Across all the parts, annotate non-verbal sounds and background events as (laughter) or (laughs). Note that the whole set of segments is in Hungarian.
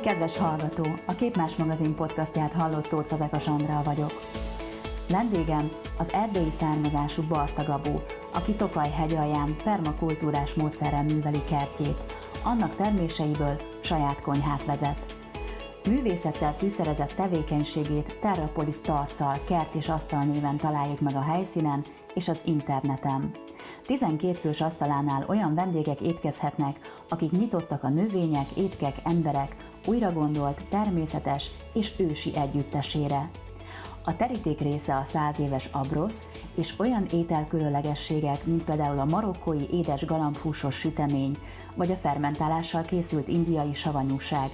Kedves hallgató, a Képmás magazin podcastját hallott Tóth Fazekas Andrea vagyok. Vendégem az erdélyi származású Barta Gabó, aki Tokaj hegy alján permakultúrás módszerrel műveli kertjét, annak terméseiből saját konyhát vezet. Művészettel fűszerezett tevékenységét Terrapolis tarccal, kert és asztal néven találjuk meg a helyszínen és az interneten. 12 fős asztalánál olyan vendégek étkezhetnek, akik nyitottak a növények, étkek, emberek, újra gondolt, természetes és ősi együttesére. A teríték része a száz éves abrosz, és olyan ételkülönlegességek, mint például a marokkói édes galambhúsos sütemény, vagy a fermentálással készült indiai savanyúság.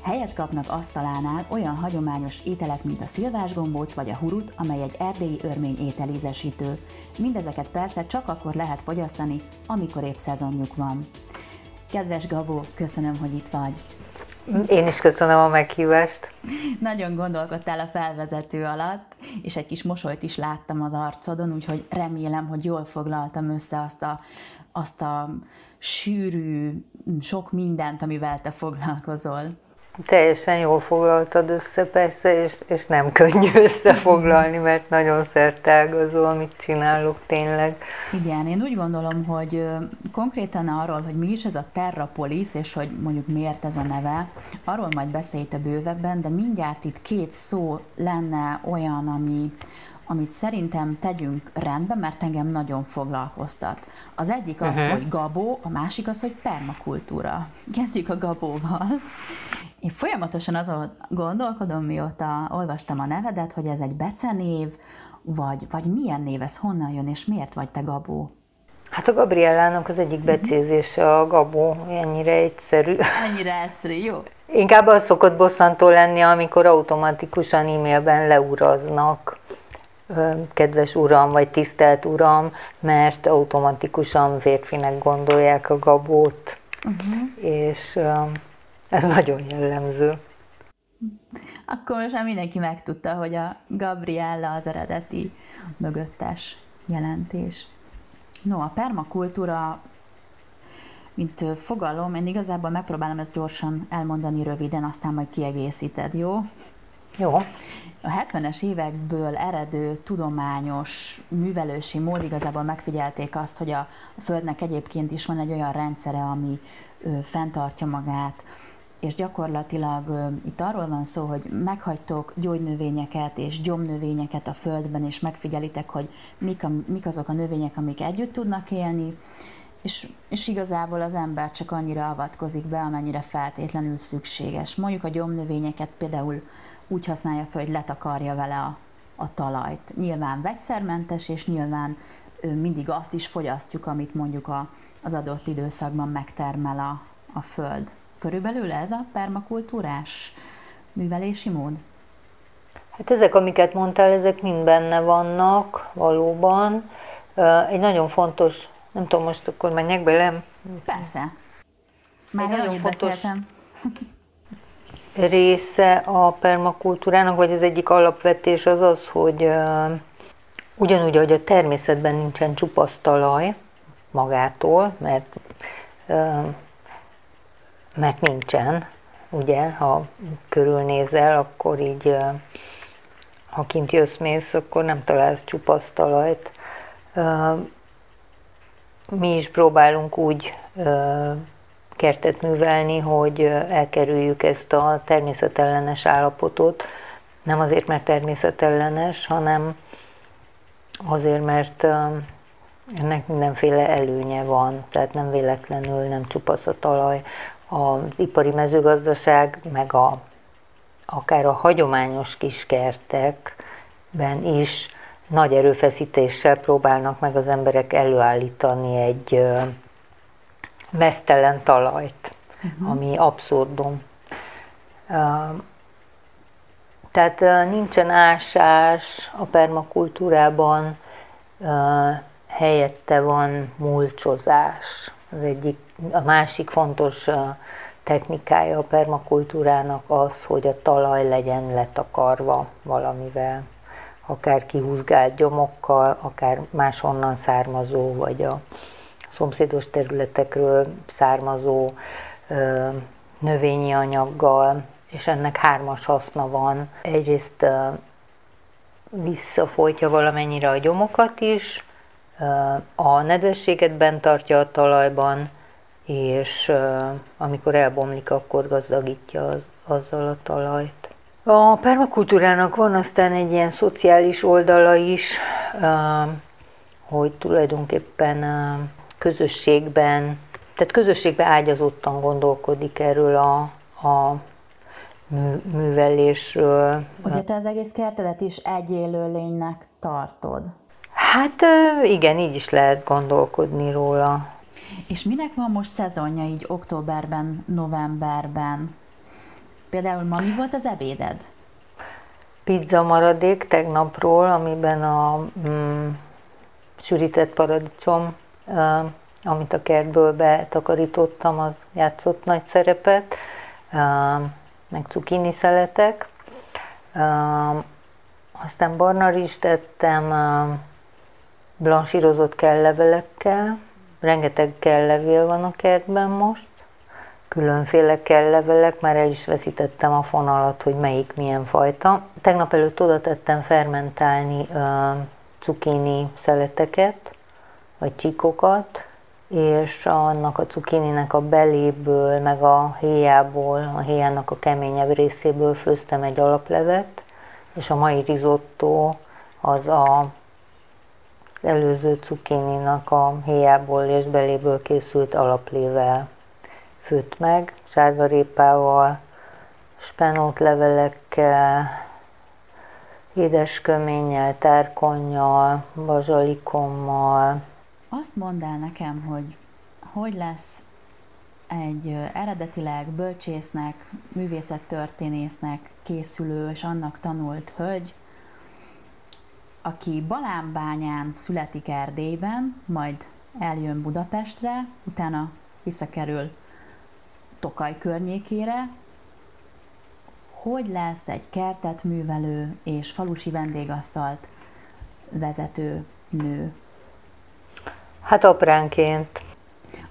Helyet kapnak asztalánál olyan hagyományos ételek, mint a szilvás gombóc vagy a hurut, amely egy erdélyi örmény ételízesítő. Mindezeket persze csak akkor lehet fogyasztani, amikor épp szezonjuk van. Kedves Gabó, köszönöm, hogy itt vagy. Én is köszönöm a meghívást. Nagyon gondolkodtál a felvezető alatt, és egy kis mosolyt is láttam az arcodon, úgyhogy remélem, hogy jól foglaltam össze azt a, azt a sűrű, sok mindent, amivel te foglalkozol. Teljesen jól foglaltad össze, persze, és, és nem könnyű (laughs) összefoglalni, mert nagyon szertágazó, amit csinálok tényleg. Igen, én úgy gondolom, hogy konkrétan arról, hogy mi is ez a Terrapolis, és hogy mondjuk miért ez a neve, arról majd beszélj te bővebben, de mindjárt itt két szó lenne olyan, ami, amit szerintem tegyünk rendbe, mert engem nagyon foglalkoztat. Az egyik az, uh-huh. hogy gabó, a másik az, hogy permakultúra. (laughs) Kezdjük a gabóval. Én folyamatosan azon gondolkodom, mióta olvastam a nevedet, hogy ez egy becenév, vagy, vagy milyen név ez, honnan jön, és miért vagy te Gabó? Hát a Gabriellának az egyik becézése a Gabó, ennyire egyszerű. Ennyire egyszerű, jó. Inkább az szokott bosszantó lenni, amikor automatikusan e-mailben leuraznak kedves uram, vagy tisztelt uram, mert automatikusan férfinek gondolják a Gabót. Uh-huh. És ez nagyon jellemző. Akkor most már mindenki megtudta, hogy a Gabriella az eredeti mögöttes jelentés. No, a permakultúra, mint fogalom, én igazából megpróbálom ezt gyorsan elmondani röviden, aztán majd kiegészíted, jó? Jó. A 70-es évekből eredő tudományos művelősi mód igazából megfigyelték azt, hogy a Földnek egyébként is van egy olyan rendszere, ami ö, fenntartja magát, és gyakorlatilag ö, itt arról van szó, hogy meghagytok gyógynövényeket és gyomnövényeket a földben, és megfigyelitek, hogy mik, a, mik azok a növények, amik együtt tudnak élni, és, és igazából az ember csak annyira avatkozik be, amennyire feltétlenül szükséges. Mondjuk a gyomnövényeket például úgy használja fel, hogy letakarja vele a, a talajt. Nyilván vegyszermentes, és nyilván mindig azt is fogyasztjuk, amit mondjuk a, az adott időszakban megtermel a, a föld. Körülbelül ez a permakultúrás művelési mód? Hát ezek, amiket mondtál, ezek mind benne vannak valóban. Egy nagyon fontos, nem tudom, most akkor menjek bele? Persze. Már Egy nagyon fontos, beszéltem. Része a permakultúrának, vagy az egyik alapvetés az az, hogy ugyanúgy, ahogy a természetben nincsen csupasz talaj magától, mert, uh, mert nincsen, ugye, ha körülnézel, akkor így, ha kint jössz mész, akkor nem találsz csupasz talajt. Mi is próbálunk úgy kertet művelni, hogy elkerüljük ezt a természetellenes állapotot. Nem azért, mert természetellenes, hanem azért, mert ennek mindenféle előnye van, tehát nem véletlenül nem csupasz a talaj. Az ipari mezőgazdaság, meg a, akár a hagyományos kiskertekben is nagy erőfeszítéssel próbálnak meg az emberek előállítani egy mesztelen talajt, uh-huh. ami abszurdum. Tehát nincsen ásás a permakultúrában, helyette van mulcsozás. Az egyik, a másik fontos technikája a permakultúrának az, hogy a talaj legyen letakarva valamivel, akár kihúzgált gyomokkal, akár máshonnan származó, vagy a szomszédos területekről származó növényi anyaggal, és ennek hármas haszna van. Egyrészt visszafolytja valamennyire a gyomokat is, a nedvességet bent tartja a talajban, és amikor elbomlik, akkor gazdagítja az, azzal a talajt. A permakultúrának van aztán egy ilyen szociális oldala is, hogy tulajdonképpen közösségben, tehát közösségben ágyazottan gondolkodik erről a, a művelésről. Ugye te az egész kertedet is egy élőlénynek tartod? Hát igen, így is lehet gondolkodni róla. És minek van most szezonja így októberben, novemberben? Például ma mi volt az ebéded? Pizza maradék tegnapról, amiben a mm, sűrített paradicsom, amit a kertből betakarítottam, az játszott nagy szerepet, meg cukini szeletek. Aztán barna is tettem blansírozott kellevelekkel, rengeteg kellevél van a kertben most, különféle kellevelek, már el is veszítettem a fonalat, hogy melyik milyen fajta. Tegnap előtt oda tettem fermentálni uh, cukini szeleteket, vagy csíkokat, és annak a cukininek a beléből, meg a héjából, a héjának a keményebb részéből főztem egy alaplevet, és a mai risotto az a az előző cukininak a héjából és beléből készült alaplével főtt meg, sárgarépával, spenót levelekkel, édesköménnyel, tárkonnyal, bazsalikommal. Azt mondd el nekem, hogy hogy lesz egy eredetileg bölcsésznek, művészettörténésznek készülő és annak tanult hölgy, aki Balánbányán születik Erdélyben, majd eljön Budapestre, utána visszakerül Tokaj környékére, hogy lesz egy kertet művelő és falusi vendégasztalt vezető nő? Hát apránként.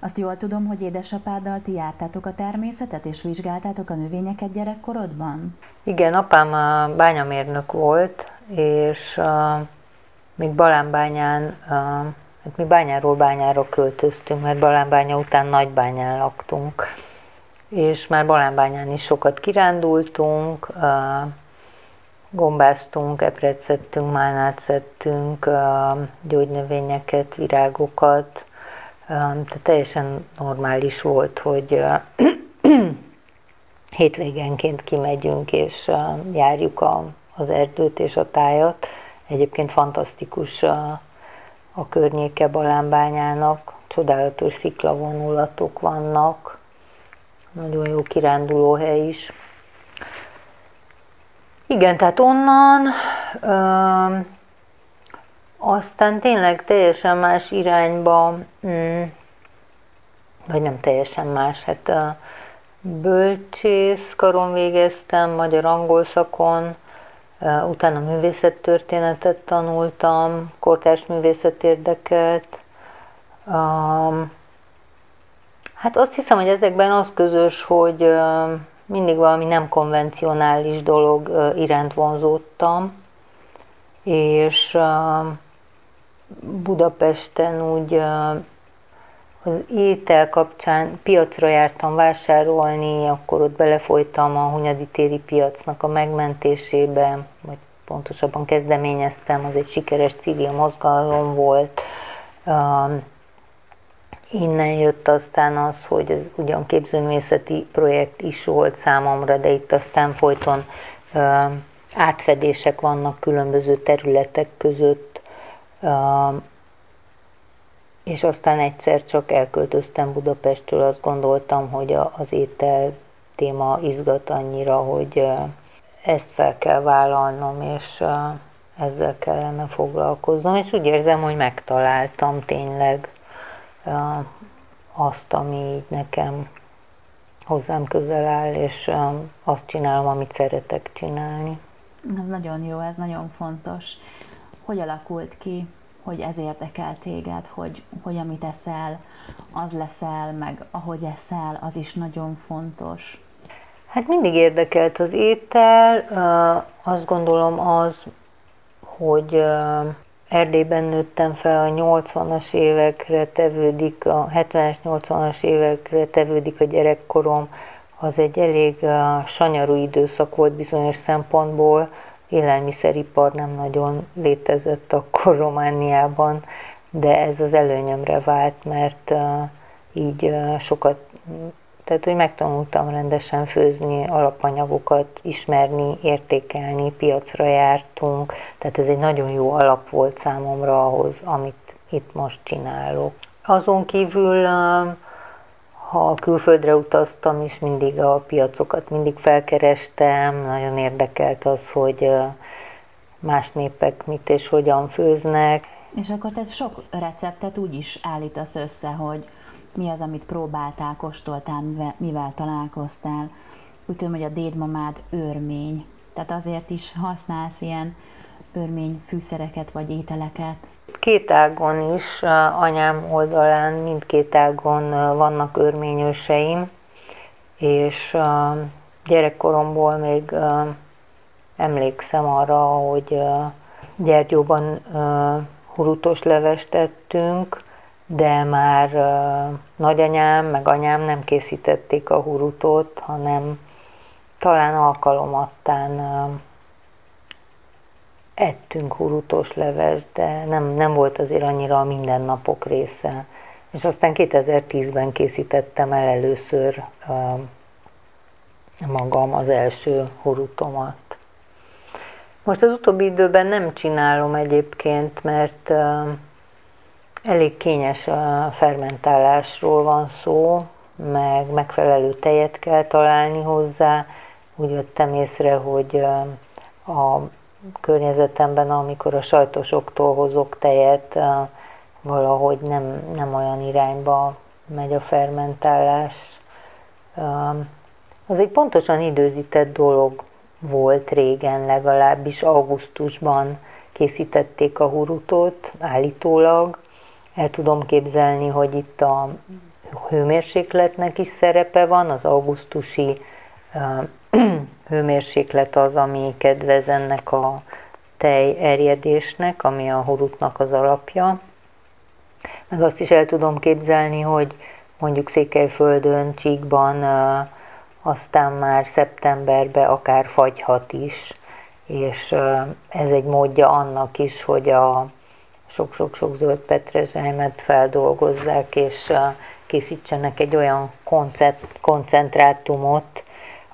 Azt jól tudom, hogy édesapáddal ti jártátok a természetet, és vizsgáltátok a növényeket gyerekkorodban? Igen, apám a bányamérnök volt, és uh, még Balánbányán, uh, hát mi bányáról bányára költöztünk, mert Balánbánya után Nagybányán laktunk és már Balánbányán is sokat kirándultunk, gombáztunk, epret szedtünk, málnát szedtünk, gyógynövényeket, virágokat, tehát teljesen normális volt, hogy (clears throat) hétvégenként kimegyünk és járjuk a, az erdőt és a tájat. Egyébként fantasztikus a, környéke Balánbányának, csodálatos sziklavonulatok vannak, nagyon jó kiránduló hely is. Igen, tehát onnan ö, aztán tényleg teljesen más irányba, mm, vagy nem teljesen más, hát a bölcsész karon végeztem, magyar-angol szakon, utána művészettörténetet tanultam, kortárs művészet érdekelt, Hát azt hiszem, hogy ezekben az közös, hogy mindig valami nem konvencionális dolog iránt vonzódtam, és Budapesten úgy az étel kapcsán piacra jártam vásárolni, akkor ott belefolytam a Hunyadi téri piacnak a megmentésébe, vagy pontosabban kezdeményeztem, az egy sikeres civil mozgalom volt, Innen jött aztán az, hogy ez ugyan képzőművészeti projekt is volt számomra, de itt aztán folyton ö, átfedések vannak különböző területek között, ö, és aztán egyszer csak elköltöztem Budapestről, azt gondoltam, hogy a, az étel téma izgat annyira, hogy ö, ezt fel kell vállalnom, és ö, ezzel kellene foglalkoznom, és úgy érzem, hogy megtaláltam tényleg azt, ami így nekem hozzám közel áll, és azt csinálom, amit szeretek csinálni. Ez nagyon jó, ez nagyon fontos. Hogy alakult ki hogy ez érdekel téged, hogy, hogy amit eszel, az leszel, meg ahogy eszel, az is nagyon fontos? Hát mindig érdekelt az étel, azt gondolom az, hogy Erdélyben nőttem fel, a 80-as évekre tevődik, a 70-es, 80-as évekre tevődik a gyerekkorom, az egy elég sanyarú időszak volt bizonyos szempontból, élelmiszeripar nem nagyon létezett akkor Romániában, de ez az előnyömre vált, mert így sokat, tehát hogy megtanultam rendesen főzni, alapanyagokat ismerni, értékelni, piacra jártunk, tehát ez egy nagyon jó alap volt számomra ahhoz, amit itt most csinálok. Azon kívül ha külföldre utaztam is, mindig a piacokat mindig felkerestem, nagyon érdekelt az, hogy más népek mit és hogyan főznek. És akkor te sok receptet úgy is állítasz össze, hogy mi az, amit próbáltál, kóstoltál, mivel, mivel találkoztál. Úgy tudom, hogy a dédmamád örmény, tehát azért is használsz ilyen örmény fűszereket vagy ételeket. Két ágon is, anyám oldalán mindkét ágon vannak örményőseim, és gyerekkoromból még emlékszem arra, hogy Gyergyóban hurutos levest tettünk, de már nagyanyám meg anyám nem készítették a hurutot, hanem talán alkalomattán ettünk hurutos leves, de nem, nem volt azért annyira a mindennapok része. És aztán 2010-ben készítettem el először magam az első hurutomat. Most az utóbbi időben nem csinálom egyébként, mert uh, elég kényes fermentálásról van szó, meg megfelelő tejet kell találni hozzá. Úgy vettem észre, hogy a környezetemben, amikor a sajtosoktól hozok tejet, valahogy nem, nem olyan irányba megy a fermentálás. Az egy pontosan időzített dolog volt régen, legalábbis augusztusban készítették a hurutot állítólag. El tudom képzelni, hogy itt a hőmérsékletnek is szerepe van, az augusztusi (clears throat) hőmérséklet az, ami kedvez ennek a tej erjedésnek, ami a horutnak az alapja. Meg azt is el tudom képzelni, hogy mondjuk Székelyföldön, Csíkban aztán már szeptemberben akár fagyhat is, és ez egy módja annak is, hogy a sok-sok-sok zöld petrezselymet feldolgozzák, és készítsenek egy olyan koncentrátumot,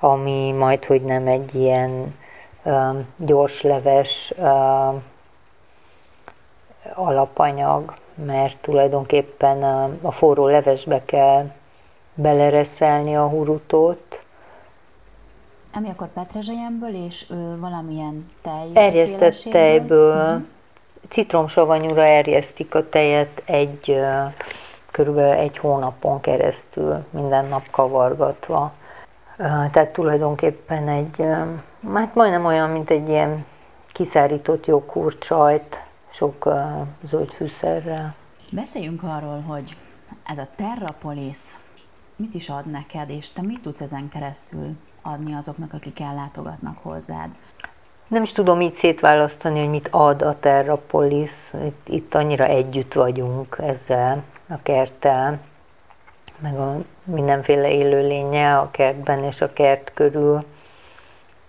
ami majd, hogy nem egy ilyen uh, gyorsleves alapanyag, mert tulajdonképpen uh, a forró levesbe kell belereszelni a hurutót. Ami akkor petrezselyemből és ö, valamilyen tej? Erjesztett tejből, uh-huh. Citromsavanyúra erjesztik a tejet egy, körülbelül egy hónapon keresztül, minden nap kavargatva. Tehát tulajdonképpen egy, hát majdnem olyan, mint egy ilyen kiszárított joghurtsajt, sok zöld fűszerrel. Beszéljünk arról, hogy ez a Terrapolis mit is ad neked, és te mit tudsz ezen keresztül adni azoknak, akik ellátogatnak hozzád? Nem is tudom így szétválasztani, hogy mit ad a Terrapolis. Itt, itt annyira együtt vagyunk ezzel a kerttel meg a mindenféle élőlénye a kertben és a kert körül,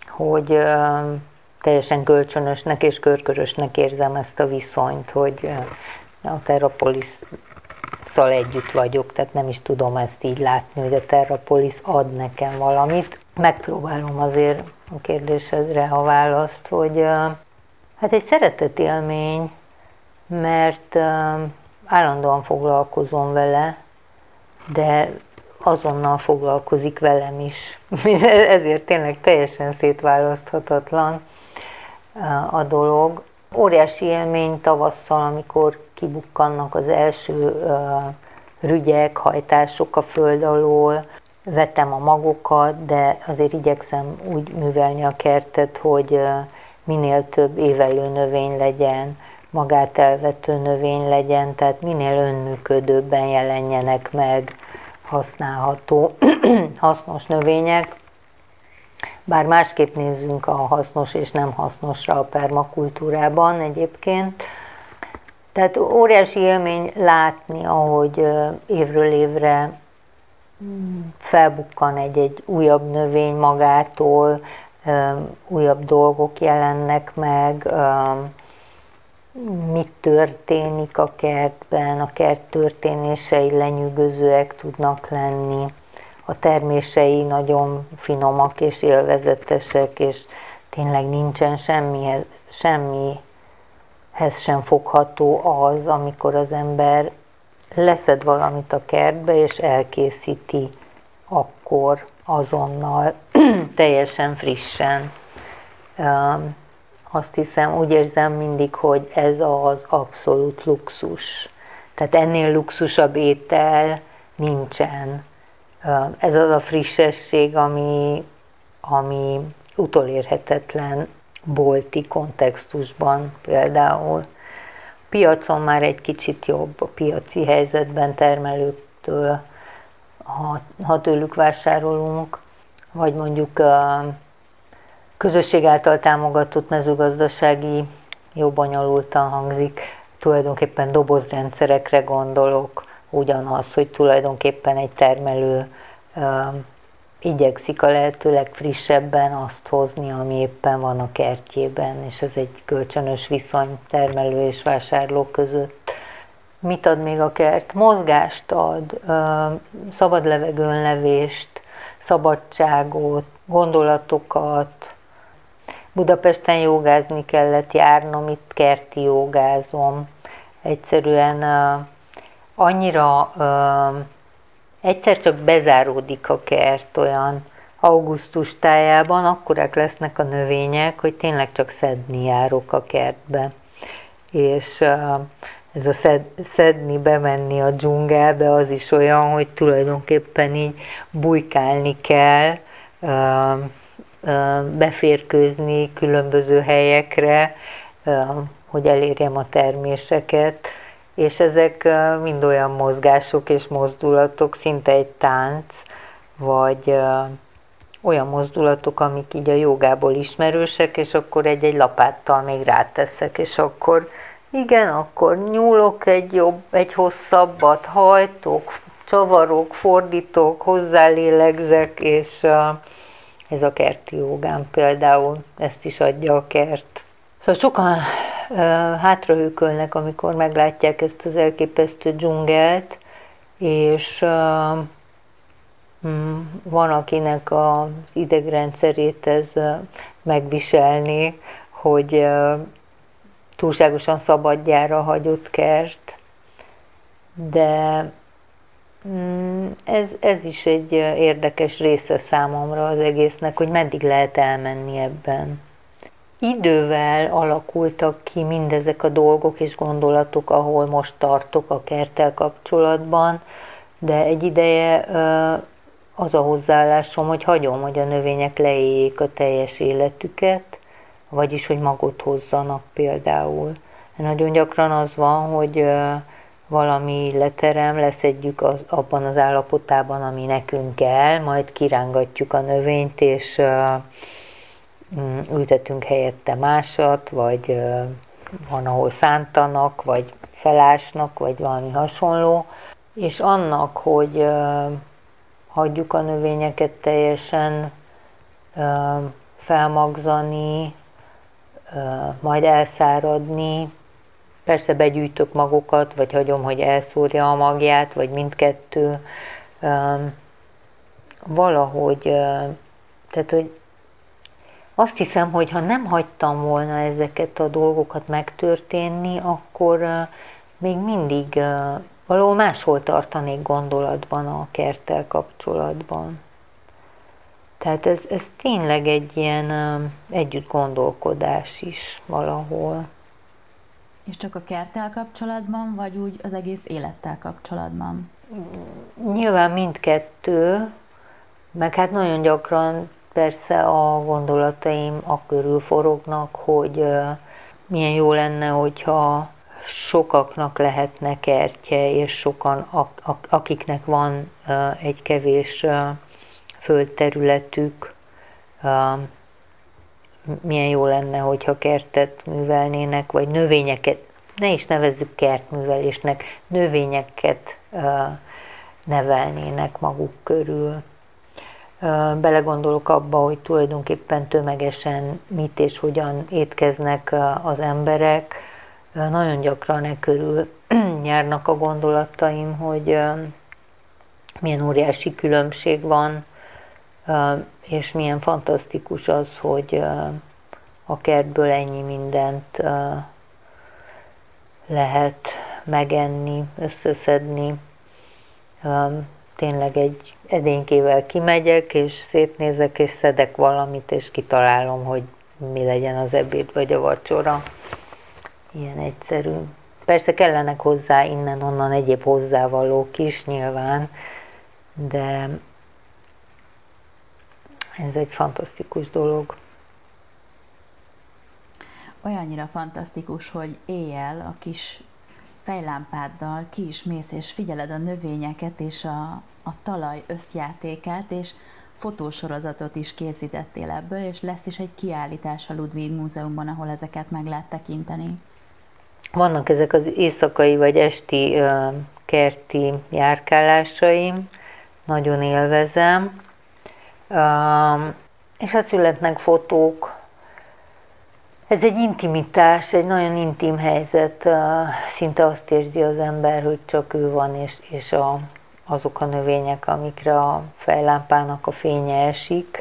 hogy uh, teljesen kölcsönösnek és körkörösnek érzem ezt a viszonyt, hogy a Terrapolis együtt vagyok, tehát nem is tudom ezt így látni, hogy a Terrapolis ad nekem valamit. Megpróbálom azért a kérdésedre a választ, hogy hát egy szeretetélmény, mert uh, állandóan foglalkozom vele, de azonnal foglalkozik velem is. (laughs) Ezért tényleg teljesen szétválaszthatatlan a dolog. Óriási élmény tavasszal, amikor kibukkannak az első rügyek, hajtások a föld alól, vetem a magokat, de azért igyekszem úgy művelni a kertet, hogy minél több évelő növény legyen, magát elvető növény legyen, tehát minél önműködőbben jelenjenek meg használható, (clears throat) hasznos növények. Bár másképp nézzünk a hasznos és nem hasznosra a permakultúrában egyébként. Tehát óriási élmény látni, ahogy évről évre felbukkan egy-egy újabb növény magától, újabb dolgok jelennek meg, mit történik a kertben, a kert történései lenyűgözőek tudnak lenni, a termései nagyon finomak és élvezetesek, és tényleg nincsen semmihez, semmihez sem fogható az, amikor az ember leszed valamit a kertbe, és elkészíti akkor azonnal, (clears throat) teljesen frissen azt hiszem, úgy érzem mindig, hogy ez az abszolút luxus. Tehát ennél luxusabb étel nincsen. Ez az a frissesség, ami, ami utolérhetetlen bolti kontextusban például. A piacon már egy kicsit jobb a piaci helyzetben termelőktől, ha, ha tőlük vásárolunk, vagy mondjuk közösség által támogatott mezőgazdasági jó bonyolultan hangzik, tulajdonképpen dobozrendszerekre gondolok, ugyanaz, hogy tulajdonképpen egy termelő igyekszik a lehető legfrissebben azt hozni, ami éppen van a kertjében, és ez egy kölcsönös viszony termelő és vásárló között. Mit ad még a kert? Mozgást ad, szabad levegőn levést, szabadságot, gondolatokat, Budapesten jogázni kellett járnom, itt kerti jogázom. Egyszerűen annyira egyszer csak bezáródik a kert olyan augusztus tájában, akkorák lesznek a növények, hogy tényleg csak szedni járok a kertbe. És ez a szed, szedni, bemenni a dzsungelbe, az is olyan, hogy tulajdonképpen így bujkálni kell, beférkőzni különböző helyekre, hogy elérjem a terméseket, és ezek mind olyan mozgások és mozdulatok, szinte egy tánc, vagy olyan mozdulatok, amik így a jogából ismerősek, és akkor egy-egy lapáttal még ráteszek, és akkor igen, akkor nyúlok egy jobb, egy hosszabbat, hajtok, csavarok, fordítok, hozzálélegzek, és ez a kerti jogám például, ezt is adja a kert. Szóval sokan hátrahőkölnek, amikor meglátják ezt az elképesztő dzsungelt, és uh, van, akinek az idegrendszerét ez megviselni, hogy túlságosan szabadjára hagyott kert, de Mm, ez, ez is egy érdekes része számomra az egésznek, hogy meddig lehet elmenni ebben. Idővel alakultak ki mindezek a dolgok és gondolatok, ahol most tartok a kerttel kapcsolatban, de egy ideje az a hozzáállásom, hogy hagyom, hogy a növények leéljék a teljes életüket, vagyis, hogy magot hozzanak például. Nagyon gyakran az van, hogy valami leterem, leszedjük az, abban az állapotában, ami nekünk kell, majd kirángatjuk a növényt, és ültetünk helyette másat, vagy van, ahol szántanak, vagy felásnak, vagy valami hasonló. És annak, hogy hagyjuk a növényeket teljesen felmagzani, majd elszáradni, Persze begyűjtök magokat, vagy hagyom, hogy elszórja a magját, vagy mindkettő. Valahogy, tehát, hogy azt hiszem, hogy ha nem hagytam volna ezeket a dolgokat megtörténni, akkor még mindig valahol máshol tartanék gondolatban a kerttel kapcsolatban. Tehát ez, ez tényleg egy ilyen együtt gondolkodás is valahol. És csak a kerttel kapcsolatban, vagy úgy az egész élettel kapcsolatban? Nyilván mindkettő, meg hát nagyon gyakran persze a gondolataim a körül forognak, hogy milyen jó lenne, hogyha sokaknak lehetne kertje, és sokan, akiknek van egy kevés földterületük, milyen jó lenne, hogyha kertet művelnének, vagy növényeket, ne is nevezzük kertművelésnek, növényeket nevelnének maguk körül. Belegondolok abba, hogy tulajdonképpen tömegesen mit és hogyan étkeznek az emberek. Nagyon gyakran e körül (clears throat) nyernek a gondolataim, hogy milyen óriási különbség van, és milyen fantasztikus az, hogy a kertből ennyi mindent lehet megenni, összeszedni. Tényleg egy edénykével kimegyek, és szétnézek, és szedek valamit, és kitalálom, hogy mi legyen az ebéd vagy a vacsora. Ilyen egyszerű. Persze kellenek hozzá innen-onnan egyéb hozzávalók is nyilván, de ez egy fantasztikus dolog. Olyannyira fantasztikus, hogy éjjel a kis fejlámpáddal ki is mész, és figyeled a növényeket és a, a talaj összjátékát, és fotósorozatot is készítettél ebből, és lesz is egy kiállítás a Ludwig Múzeumban, ahol ezeket meg lehet tekinteni. Vannak ezek az éjszakai vagy esti uh, kerti járkálásaim, nagyon élvezem, uh, és hát születnek fotók, ez egy intimitás, egy nagyon intim helyzet, szinte azt érzi az ember, hogy csak ő van, és, és a, azok a növények, amikre a fejlámpának a fénye esik,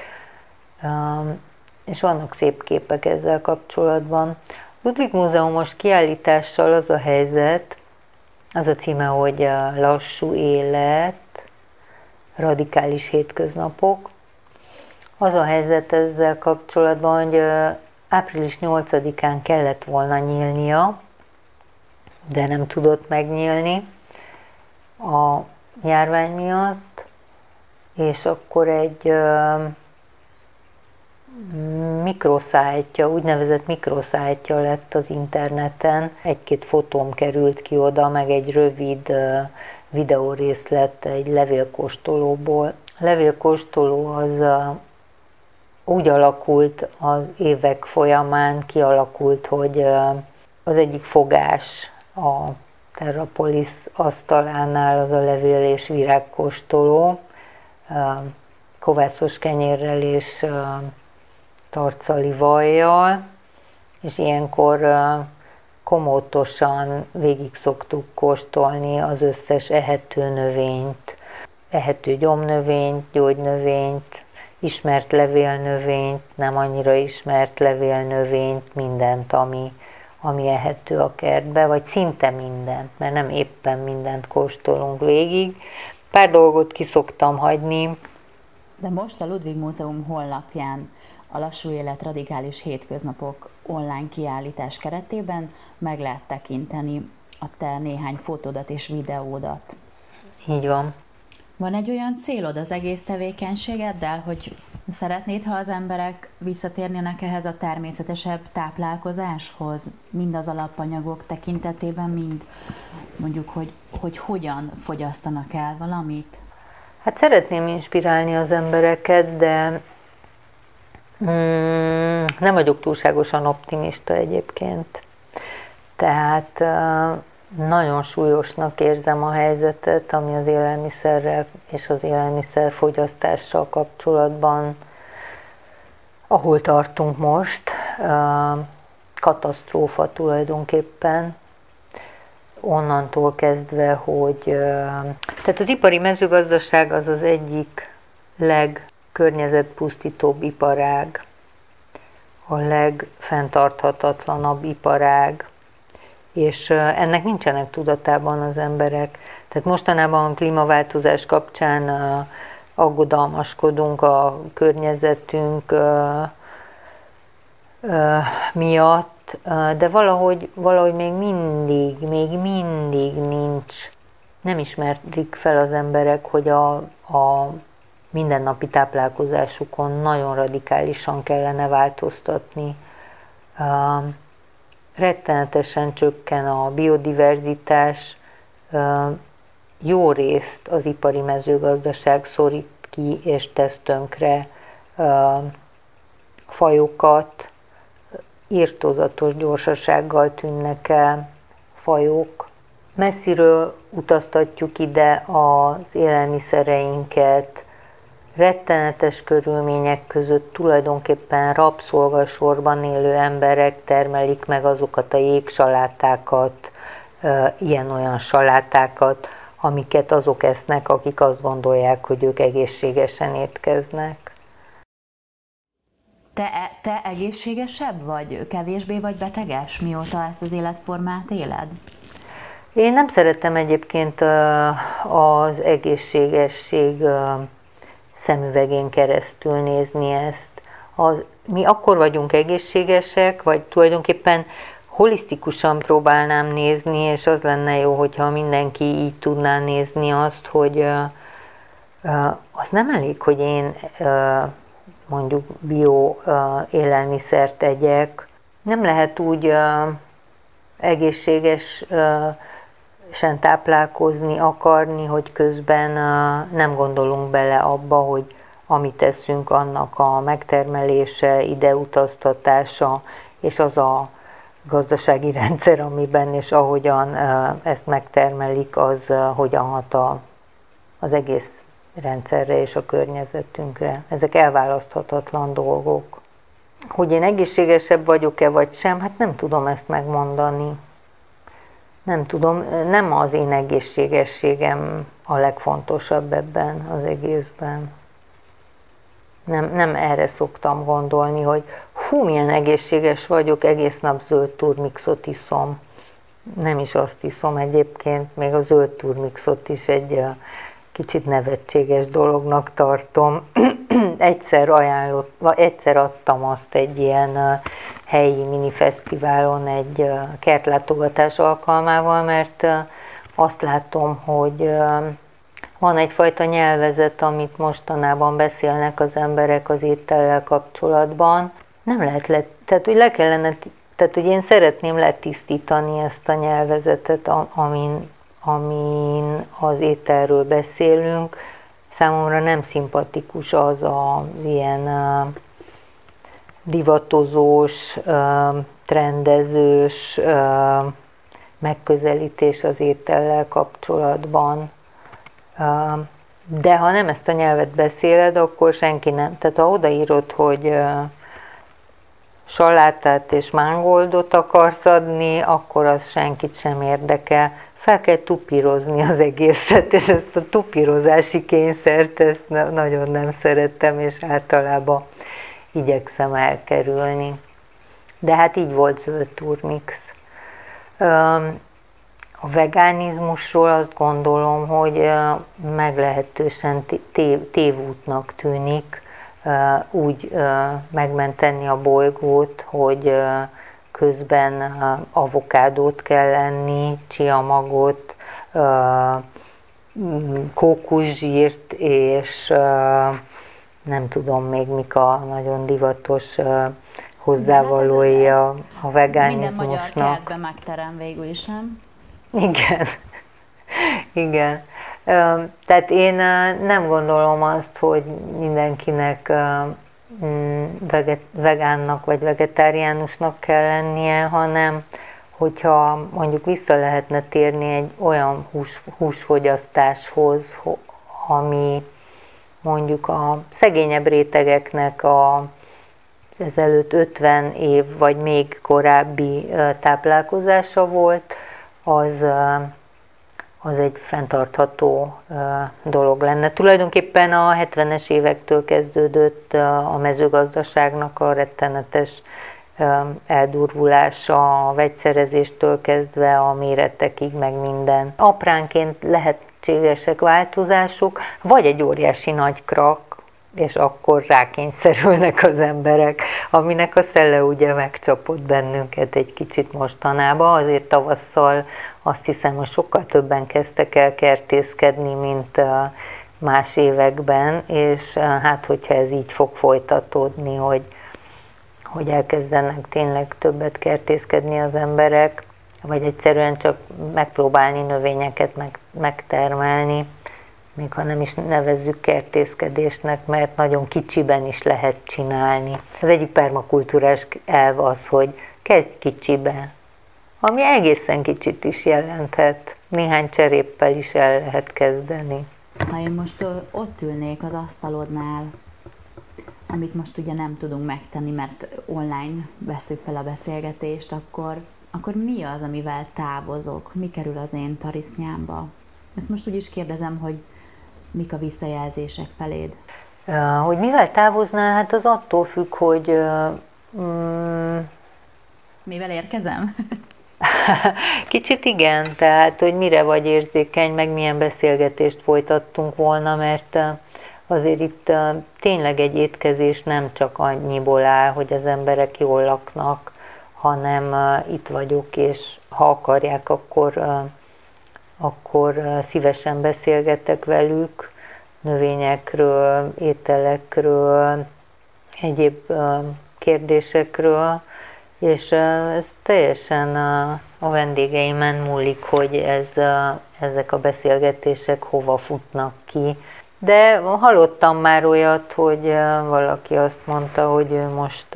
és vannak szép képek ezzel kapcsolatban. Ludwig Múzeumos kiállítással az a helyzet, az a címe, hogy Lassú élet, radikális hétköznapok. Az a helyzet ezzel kapcsolatban, hogy április 8-án kellett volna nyílnia, de nem tudott megnyílni a járvány miatt, és akkor egy mikroszájtja, úgynevezett mikroszájtja lett az interneten. Egy-két fotóm került ki oda, meg egy rövid videórészlet egy levélkóstolóból. A levélkóstoló az úgy alakult az évek folyamán, kialakult, hogy az egyik fogás a Terrapolis asztalánál az a levél és virágkóstoló, kovászos kenyérrel és tarcali vajjal, és ilyenkor komótosan végig szoktuk kóstolni az összes ehető növényt, ehető gyomnövényt, gyógynövényt, ismert levélnövényt, nem annyira ismert levélnövényt, mindent, ami, ami ehető a kertbe, vagy szinte mindent, mert nem éppen mindent kóstolunk végig. Pár dolgot kiszoktam hagyni. De most a Ludwig Múzeum honlapján a Lassú Élet Radikális Hétköznapok online kiállítás keretében meg lehet tekinteni a te néhány fotódat és videódat. Így van. Van egy olyan célod az egész tevékenységeddel, hogy szeretnéd, ha az emberek visszatérnének ehhez a természetesebb táplálkozáshoz, mind az alapanyagok tekintetében, mind mondjuk, hogy, hogy hogyan fogyasztanak el valamit? Hát szeretném inspirálni az embereket, de mm, nem vagyok túlságosan optimista egyébként. Tehát nagyon súlyosnak érzem a helyzetet, ami az élelmiszerrel és az élelmiszer fogyasztással kapcsolatban, ahol tartunk most, katasztrófa tulajdonképpen, onnantól kezdve, hogy tehát az ipari mezőgazdaság az az egyik legkörnyezetpusztítóbb iparág, a legfenntarthatatlanabb iparág, és ennek nincsenek tudatában az emberek. Tehát mostanában a klímaváltozás kapcsán aggodalmaskodunk a környezetünk miatt, de valahogy, valahogy még mindig, még mindig nincs, nem ismerik fel az emberek, hogy a, a mindennapi táplálkozásukon nagyon radikálisan kellene változtatni rettenetesen csökken a biodiverzitás, jó részt az ipari mezőgazdaság szorít ki és tesz tönkre fajokat, írtózatos gyorsasággal tűnnek el fajok. Messziről utaztatjuk ide az élelmiszereinket, rettenetes körülmények között tulajdonképpen rabszolgasorban élő emberek termelik meg azokat a jégsalátákat, ilyen-olyan salátákat, amiket azok esznek, akik azt gondolják, hogy ők egészségesen étkeznek. Te, e, te egészségesebb vagy, kevésbé vagy beteges, mióta ezt az életformát éled? Én nem szeretem egyébként az egészségesség szemüvegén keresztül nézni ezt. Az, mi akkor vagyunk egészségesek, vagy tulajdonképpen holisztikusan próbálnám nézni, és az lenne jó, hogyha mindenki így tudná nézni azt, hogy az nem elég, hogy én mondjuk bio élelmiszert tegyek. Nem lehet úgy egészségesen táplálkozni, akarni, hogy közben nem gondolunk bele abba, hogy amit teszünk, annak a megtermelése, ideutaztatása, és az a gazdasági (laughs) rendszer, amiben és ahogyan ezt megtermelik, az hogyan hat a, az egész rendszerre és a környezetünkre. Ezek elválaszthatatlan dolgok. Hogy én egészségesebb vagyok-e vagy sem, hát nem tudom ezt megmondani. Nem tudom, nem az én egészségességem a legfontosabb ebben az egészben. Nem, nem erre szoktam gondolni, hogy hú, milyen egészséges vagyok, egész nap zöld turmixot iszom. Nem is azt iszom egyébként, még a zöld turmixot is egy kicsit nevetséges dolognak tartom. (clears throat) egyszer ajánlott, vagy egyszer adtam azt egy ilyen helyi minifesztiválon egy kertlátogatás alkalmával, mert azt látom, hogy van egyfajta nyelvezet, amit mostanában beszélnek az emberek az étellel kapcsolatban. Nem lehet le, tehát hogy le kellene, tehát hogy én szeretném letisztítani ezt a nyelvezetet, amin amin az ételről beszélünk, számomra nem szimpatikus az az ilyen divatozós, trendezős megközelítés az étellel kapcsolatban. De ha nem ezt a nyelvet beszéled, akkor senki nem. Tehát ha odaírod, hogy salátát és mángoldot akarsz adni, akkor az senkit sem érdekel fel kell tupírozni az egészet, és ezt a tupírozási kényszert, ezt nagyon nem szerettem, és általában igyekszem elkerülni. De hát így volt zöld turmix. A vegánizmusról azt gondolom, hogy meglehetősen tévútnak tűnik úgy megmenteni a bolygót, hogy közben avokádót kell enni, csiamagot, kókuszsírt, és nem tudom még mik a nagyon divatos hozzávalói a, a vegánizmusnak. Minden magyar kertben megterem végül is, nem? Igen. (laughs) Igen. Tehát én nem gondolom azt, hogy mindenkinek Mm, vegánnak vagy vegetáriánusnak kell lennie, hanem hogyha mondjuk vissza lehetne térni egy olyan hús, húsfogyasztáshoz, ami mondjuk a szegényebb rétegeknek a ezelőtt 50 év vagy még korábbi táplálkozása volt, az az egy fenntartható dolog lenne. Tulajdonképpen a 70-es évektől kezdődött a mezőgazdaságnak a rettenetes eldurvulása, a vegyszerezéstől kezdve a méretekig, meg minden. Apránként lehetségesek változások, vagy egy óriási nagy krak, és akkor rákényszerülnek az emberek, aminek a szelle ugye megcsapott bennünket egy kicsit mostanában, azért tavasszal azt hiszem, hogy sokkal többen kezdtek el kertészkedni, mint más években, és hát hogyha ez így fog folytatódni, hogy, hogy elkezdenek tényleg többet kertészkedni az emberek, vagy egyszerűen csak megpróbálni növényeket meg, megtermelni, még ha nem is nevezzük kertészkedésnek, mert nagyon kicsiben is lehet csinálni. Az egyik permakultúrás elv az, hogy kezdj kicsibe, ami egészen kicsit is jelenthet. Néhány cseréppel is el lehet kezdeni. Ha én most ott ülnék az asztalodnál, amit most ugye nem tudunk megtenni, mert online veszük fel a beszélgetést, akkor, akkor mi az, amivel távozok? Mi kerül az én tarisznyámba? Ezt most úgy is kérdezem, hogy mik a visszajelzések feléd? Hogy mivel távoznál, hát az attól függ, hogy... Mm, Mivel érkezem? (laughs) Kicsit igen, tehát hogy mire vagy érzékeny, meg milyen beszélgetést folytattunk volna, mert azért itt tényleg egy étkezés nem csak annyiból áll, hogy az emberek jól laknak, hanem itt vagyok, és ha akarják, akkor, akkor szívesen beszélgetek velük növényekről, ételekről, egyéb kérdésekről, és ez teljesen a vendégeimen múlik, hogy ez, ezek a beszélgetések hova futnak ki. De hallottam már olyat, hogy valaki azt mondta, hogy ő most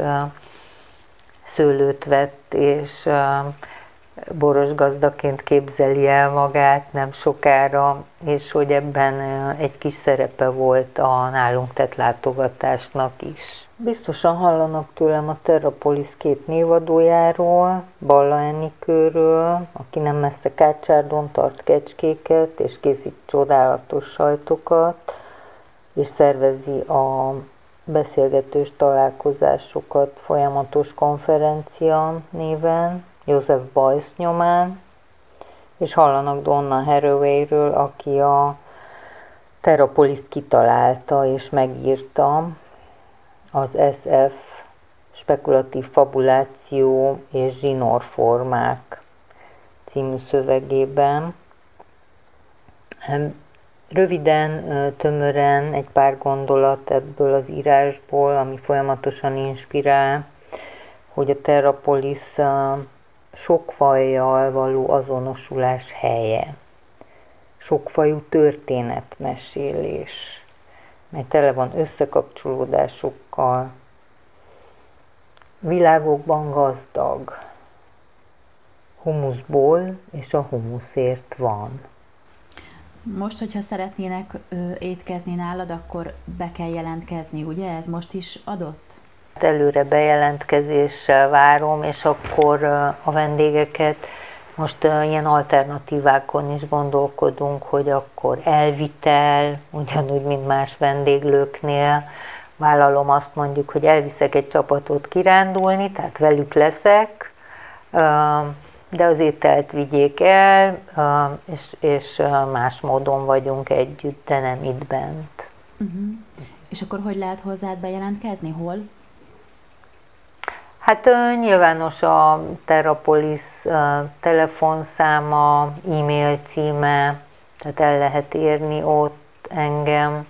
szőlőt vett, és boros gazdaként képzeli el magát nem sokára, és hogy ebben egy kis szerepe volt a nálunk tett látogatásnak is. Biztosan hallanak tőlem a Terrapolis két névadójáról, Balla Enikőről, aki nem messze Kácsárdon tart kecskéket, és készít csodálatos sajtokat, és szervezi a beszélgetős találkozásokat folyamatos konferencia néven, József Bajsz nyomán, és hallanak Donna Haraway-ről, aki a Terrapolis kitalálta és megírta, az SF spekulatív fabuláció és zsinórformák című szövegében. Röviden, tömören egy pár gondolat ebből az írásból, ami folyamatosan inspirál, hogy a Terrapolis sok fajjal való azonosulás helye, sokfajú történetmesélés, mely tele van összekapcsolódásokkal, világokban gazdag, humuszból és a humuszért van. Most, hogyha szeretnének ö, étkezni nálad, akkor be kell jelentkezni, ugye? Ez most is adott? Előre bejelentkezéssel várom, és akkor a vendégeket most ilyen alternatívákon is gondolkodunk, hogy akkor elvitel, ugyanúgy, mint más vendéglőknél, vállalom azt mondjuk, hogy elviszek egy csapatot kirándulni, tehát velük leszek, de az ételt vigyék el, és, és más módon vagyunk együtt, de nem itt bent. Uh-huh. És akkor hogy lehet hozzád bejelentkezni? Hol? Hát nyilvános a Terrapolis telefonszáma, e-mail címe, tehát el lehet érni ott engem.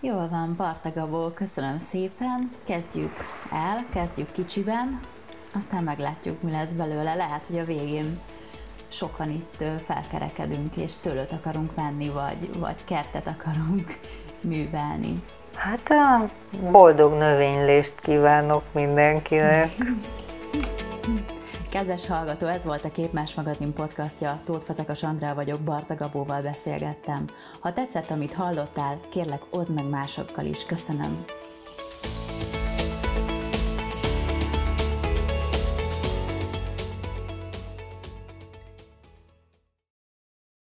Jól van, Barta Gabó, köszönöm szépen. Kezdjük el, kezdjük kicsiben, aztán meglátjuk, mi lesz belőle. Lehet, hogy a végén sokan itt felkerekedünk, és szőlőt akarunk venni, vagy, vagy kertet akarunk (laughs) művelni. Hát a boldog növénylést kívánok mindenkinek. (laughs) Kedves hallgató, ez volt a Képmás magazin podcastja. Tóth Fazekas Andrá vagyok, Barta Gabóval beszélgettem. Ha tetszett, amit hallottál, kérlek, oszd meg másokkal is. Köszönöm.